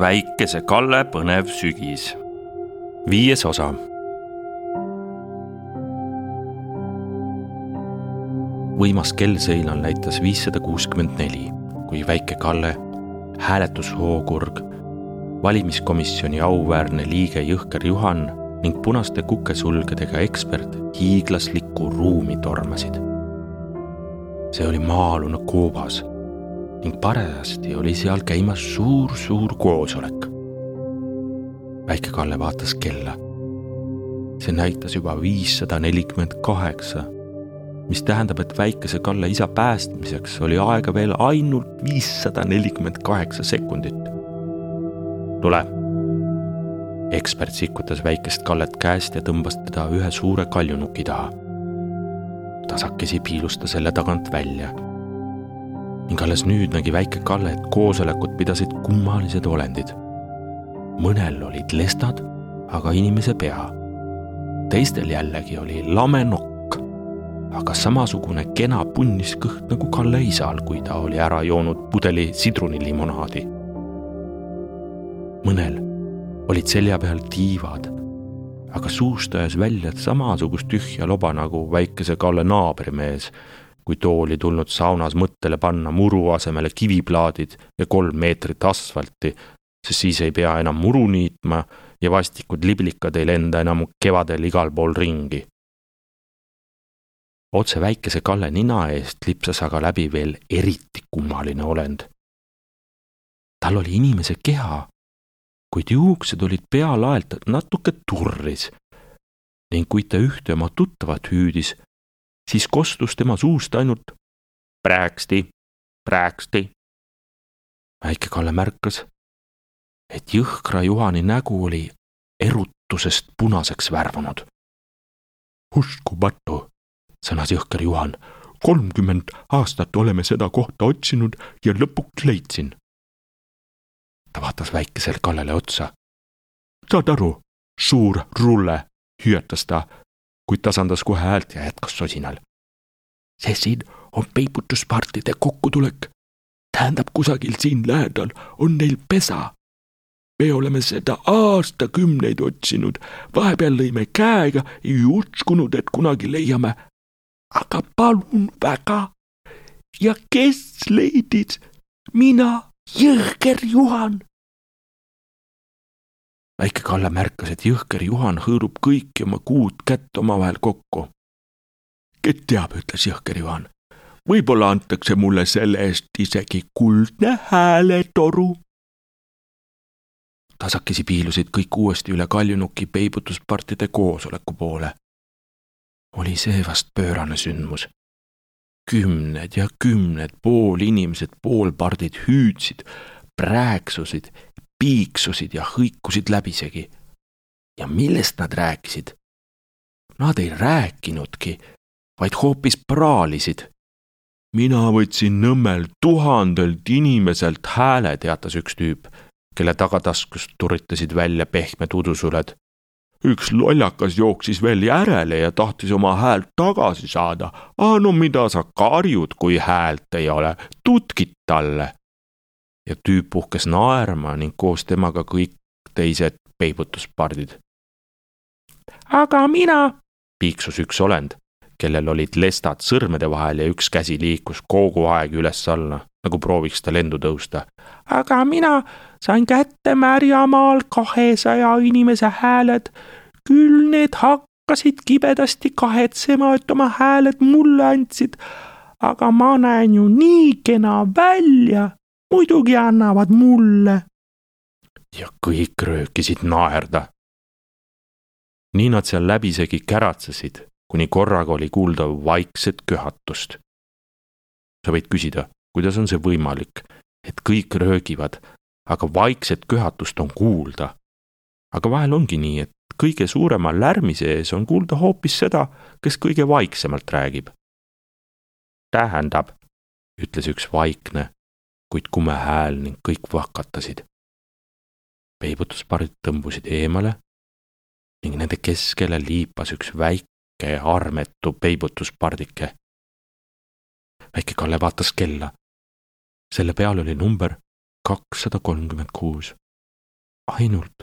väikese Kalle põnev sügis. viies osa. võimas kellseinal näitas viissada kuuskümmend neli, kui väike Kalle, hääletushookurg, valimiskomisjoni auväärne liige Jõhker Juhan ning punaste kukesulgedega ekspert hiiglaslikku ruumi tormasid. see oli maa-alune koobas ning parajasti oli seal käimas suur-suur koosolek. väike Kalle vaatas kella. see näitas juba viissada nelikümmend kaheksa, mis tähendab, et väikese Kalle isa päästmiseks oli aega veel ainult viissada nelikümmend kaheksa sekundit. tule. ekspert sikutas väikest Kallet käest ja tõmbas teda ühe suure kaljunuki taha. tasakesi piilus ta selle tagant välja ning alles nüüd nägi väike Kalle, et koosolekut pidasid kummalised olendid. mõnel olid lestad, aga inimese pea. teistel jällegi oli lame nokk, aga samasugune kena punniskõht nagu Kalle isal, kui ta oli ära joonud pudeli sidrunilimonaadi. mõnel olid selja peal tiivad, aga suust ajas välja samasugust tühja loba nagu väikese Kalle naabrimees kui too oli tulnud saunas mõttele panna muru asemele kiviplaadid ja kolm meetrit asfalti, sest siis ei pea enam muru niitma ja vastikud liblikad ei lenda enam kevadel igal pool ringi. otse väikese Kalle nina eest lipsas aga läbi veel eriti kummaline olend. tal oli inimese keha, kuid juuksed olid pealaelt natuke turris ning kui ta ühte oma tuttavat hüüdis, siis kostus tema suust ainult prääksti, prääksti. väike Kalle märkas, et jõhkra Juhani nägu oli erutusest punaseks värvunud. uskumatu, sõnas jõhker Juhan. kolmkümmend aastat oleme seda kohta otsinud ja lõpuks leidsin. ta vaatas väikesele Kallele otsa. saad aru, suur rulle, hüüatas ta kuid tasandas kohe häält ja jätkas sosinal. see siin on peibutuspartide kokkutulek. tähendab, kusagil siin lähedal on neil pesa. me oleme seda aastakümneid otsinud, vahepeal lõime käega, ei uskunud, et kunagi leiame. aga palun väga. ja kes leidis? mina, Jõhker Juhan väike Kalle märkas, et jõhker Juhan hõõrub kõiki oma kuud kätt omavahel kokku. kes teab, ütles jõhker Juhan. võib-olla antakse mulle selle eest isegi kuldne hääletoru. tasakesi piilusid kõik uuesti üle Kaljunuki peibutuspartide koosoleku poole. oli see vast pöörane sündmus kümned ja kümned poolinimesed, poolpardid hüüdsid, prääksusid piiksusid ja hõikusid läbisegi. ja millest nad rääkisid? Nad ei rääkinudki, vaid hoopis praalisid. mina võtsin Nõmmel tuhandelt inimeselt hääle, teatas üks tüüp, kelle tagataskust turitasid välja pehmed udusuled. üks lollakas jooksis veel järele ja tahtis oma häält tagasi saada. no mida sa karjud, kui häält ei ole, tutkid talle ja tüüp puhkes naerma ning koos temaga kõik teised peibutuspardid. aga mina, piiksus üks olend, kellel olid lestad sõrmede vahel ja üks käsi liikus kogu aeg üles-alla, nagu prooviks ta lendu tõusta. aga mina sain kätte Märjamaal kahesaja inimese hääled, küll need hakkasid kibedasti kahetsema, et oma hääled mulle andsid, aga ma näen ju nii kena välja muidugi annavad mulle. ja kõik röökisid naerda. nii nad seal läbisegi käratsesid, kuni korraga oli kuulda vaikset köhatust. sa võid küsida, kuidas on see võimalik, et kõik röögivad, aga vaikset köhatust on kuulda. aga vahel ongi nii, et kõige suurema lärmi sees on kuulda hoopis seda, kes kõige vaiksemalt räägib. tähendab, ütles üks vaikne kuid kume hääl ning kõik vahkatasid. peibutuspardid tõmbusid eemale ning nende keskele liipas üks väike armetu peibutuspardike. väike Kalle vaatas kella. selle peal oli number kakssada kolmkümmend kuus. ainult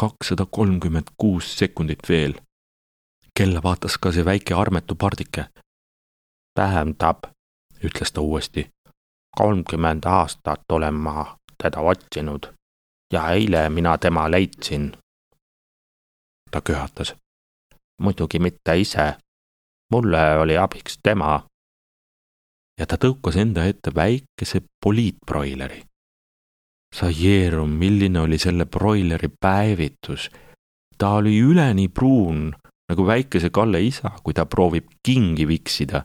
kakssada kolmkümmend kuus sekundit veel. kella vaatas ka see väike armetu pardike. tähendab, ütles ta uuesti, kolmkümmend aastat olen ma teda otsinud ja eile mina tema leidsin. ta köhatas. muidugi mitte ise. mulle oli abiks tema. ja ta tõukas enda ette väikese poliitbroileri. sa jeerum, milline oli selle broileri päevitus. ta oli üleni pruun nagu väikese Kalle isa, kui ta proovib kingi viksida.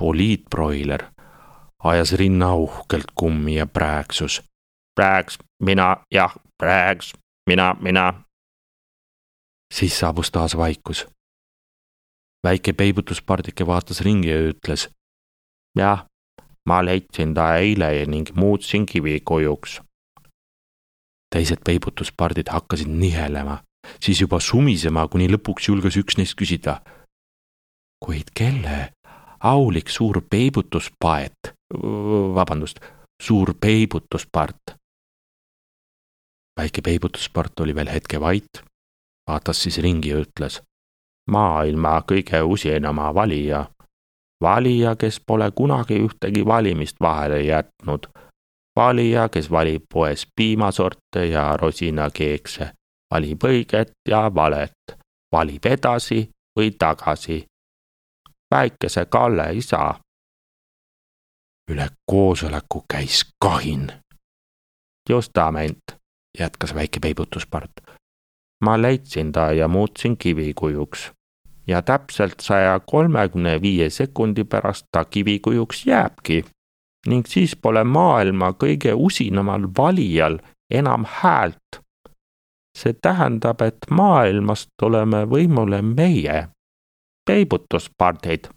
poliitbroiler ajas rinna uhkelt kummi ja prääksus. prääks, mina, jah, prääks, mina, mina. siis saabus taas vaikus. väike peibutuspardike vaatas ringi ja ütles. jah, ma leidsin ta eile ning muutsin kivikujuks. teised peibutuspardid hakkasid nihelema, siis juba sumisema, kuni lõpuks julges üks neist küsida. kuid kelle aulik suur peibutuspaet vabandust, suur peibutuspart. väike peibutuspart oli veel hetke vait, vaatas siis ringi ja ütles. maailma kõige usinama valija, valija, kes pole kunagi ühtegi valimist vahele jätnud, valija, kes valib poes piimasorte ja rosinakeekse, valib õiget ja valet, valib edasi või tagasi. väikese Kalle isa üle koosoleku käis kahin. justament, jätkas väike peibutuspart. ma leidsin ta ja muutsin kivikujuks ja täpselt saja kolmekümne viie sekundi pärast ta kivikujuks jääbki ning siis pole maailma kõige usinamal valijal enam häält. see tähendab, et maailmast oleme võimule meie, peibutuspardid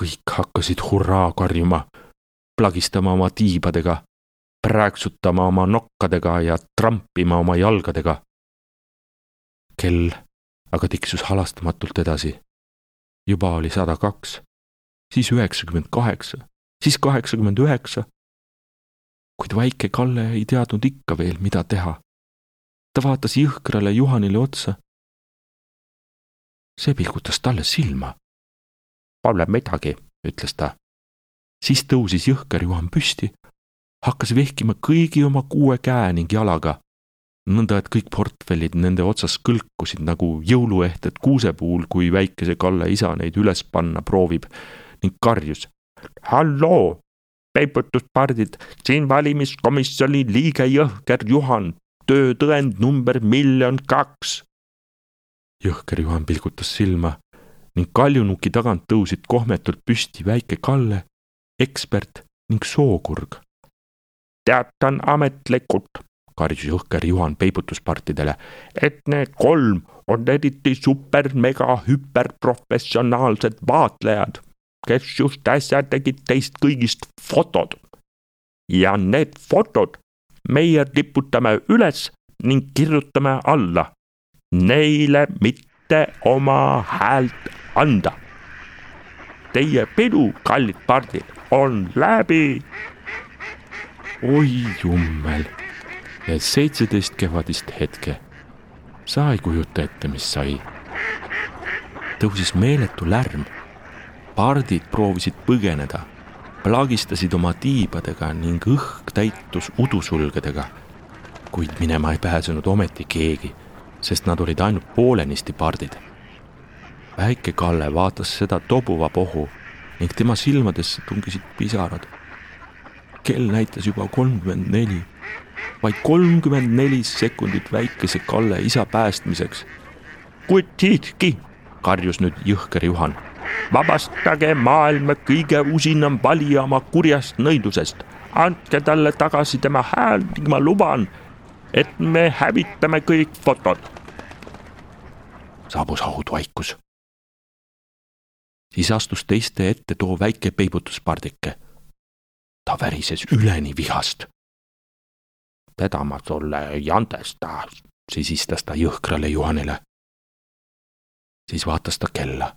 kõik hakkasid hurraa karjuma, plagistama oma tiibadega, prääksutama oma nokkadega ja trampima oma jalgadega. kell aga tiksus halastamatult edasi. juba oli sada kaks, siis üheksakümmend kaheksa, siis kaheksakümmend üheksa. kuid väike Kalle ei teadnud ikka veel, mida teha. ta vaatas jõhkrale Juhanile otsa. see pilgutas talle silma Pole midagi, ütles ta. siis tõusis jõhker Juhan püsti, hakkas vehkima kõigi oma kuue käe ning jalaga, nõnda et kõik portfellid nende otsas kõlkusid nagu jõuluehted kuusepuul, kui väikese Kalle isa neid üles panna proovib ning karjus. halloo, peibutuspardid, siin valimiskomisjoni liige Jõhker Juhan, töötõend number miljon kaks. jõhker Juhan pilgutas silma ning kaljunuki tagant tõusid kohmetult püsti väike Kalle, ekspert ning sookurg. teatan ametlikult, karjus jõhker Juhan peibutuspartidele, et need kolm on eriti super-mega-hüperprofessionaalsed vaatlejad, kes just äsja tegid teist kõigist fotod. ja need fotod meie riputame üles ning kirjutame alla. Neile mitte oma häält anda. Teie pidu, kallid pardid, on läbi. oi jummel, need seitseteist kevadist hetke. sa ei kujuta ette, mis sai. tõusis meeletu lärm. pardid proovisid põgeneda, plagistasid oma tiibadega ning õhk täitus udusulgedega. kuid minema ei pääsenud ometi keegi, sest nad olid ainult poolenisti pardid väike Kalle vaatas seda tobuva pohu ning tema silmadesse tungisid pisarad. kell näitas juba kolmkümmend neli, vaid kolmkümmend neli sekundit väikese Kalle isa päästmiseks. kuid siiski, karjus nüüd jõhker Juhan. vabastage maailma kõige usinam valija oma kurjast nõidusest, andke talle tagasi tema hääl ning ma luban, et me hävitame kõik fotod. saabus haudvaikus siis astus teiste ette too väike peibutuspardike. ta värises üleni vihast. teda ma sulle ei andesta, sisistas ta jõhkrale Juhanile. siis vaatas ta kella.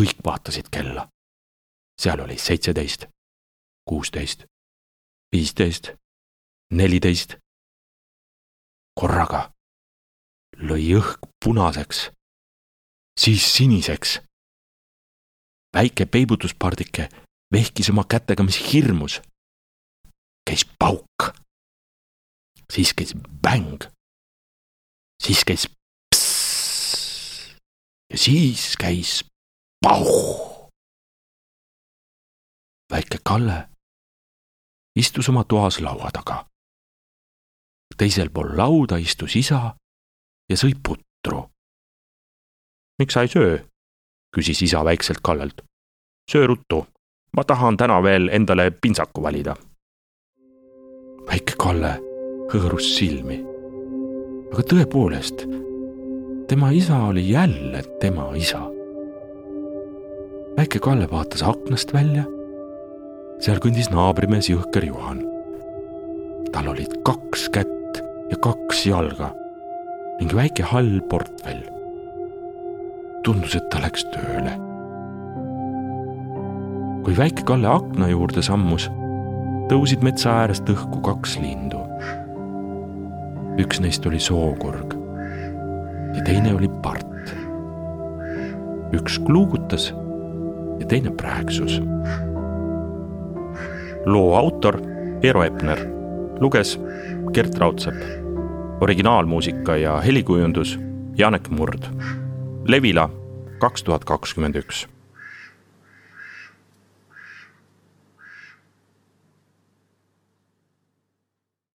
kõik vaatasid kella. seal oli seitseteist, kuusteist, viisteist, neliteist, korraga lõi õhk punaseks, siis siniseks. Väike peibutuspardike vehkis oma kätega, mis hirmus. käis pauk, siis käis bäng, siis käis pss ja siis käis pauh. väike Kalle istus oma toas laua taga. teisel pool lauda istus isa ja sõi putru. miks sa ei söö? Küsis isa väikselt Kallelt. söö ruttu, ma tahan täna veel endale pintsaku valida. väike Kalle hõõrus silmi. aga tõepoolest, tema isa oli jälle tema isa. väike Kalle vaatas aknast välja. seal kõndis naabrimees Jõhker Juhan. tal olid kaks kätt ja kaks jalga ning väike hall portfell. Tundus, et ta läks tööle. kui väike Kalle akna juurde sammus, tõusid metsa äärest õhku kaks lindu. üks neist oli sookurg ja teine oli part. üks kluugutas ja teine prääksus. loo autor Eero Epner, luges Gert Raudsepp originaalmuusika ja helikujundus Janek Murd. Levila kaks tuhat kakskümmend üks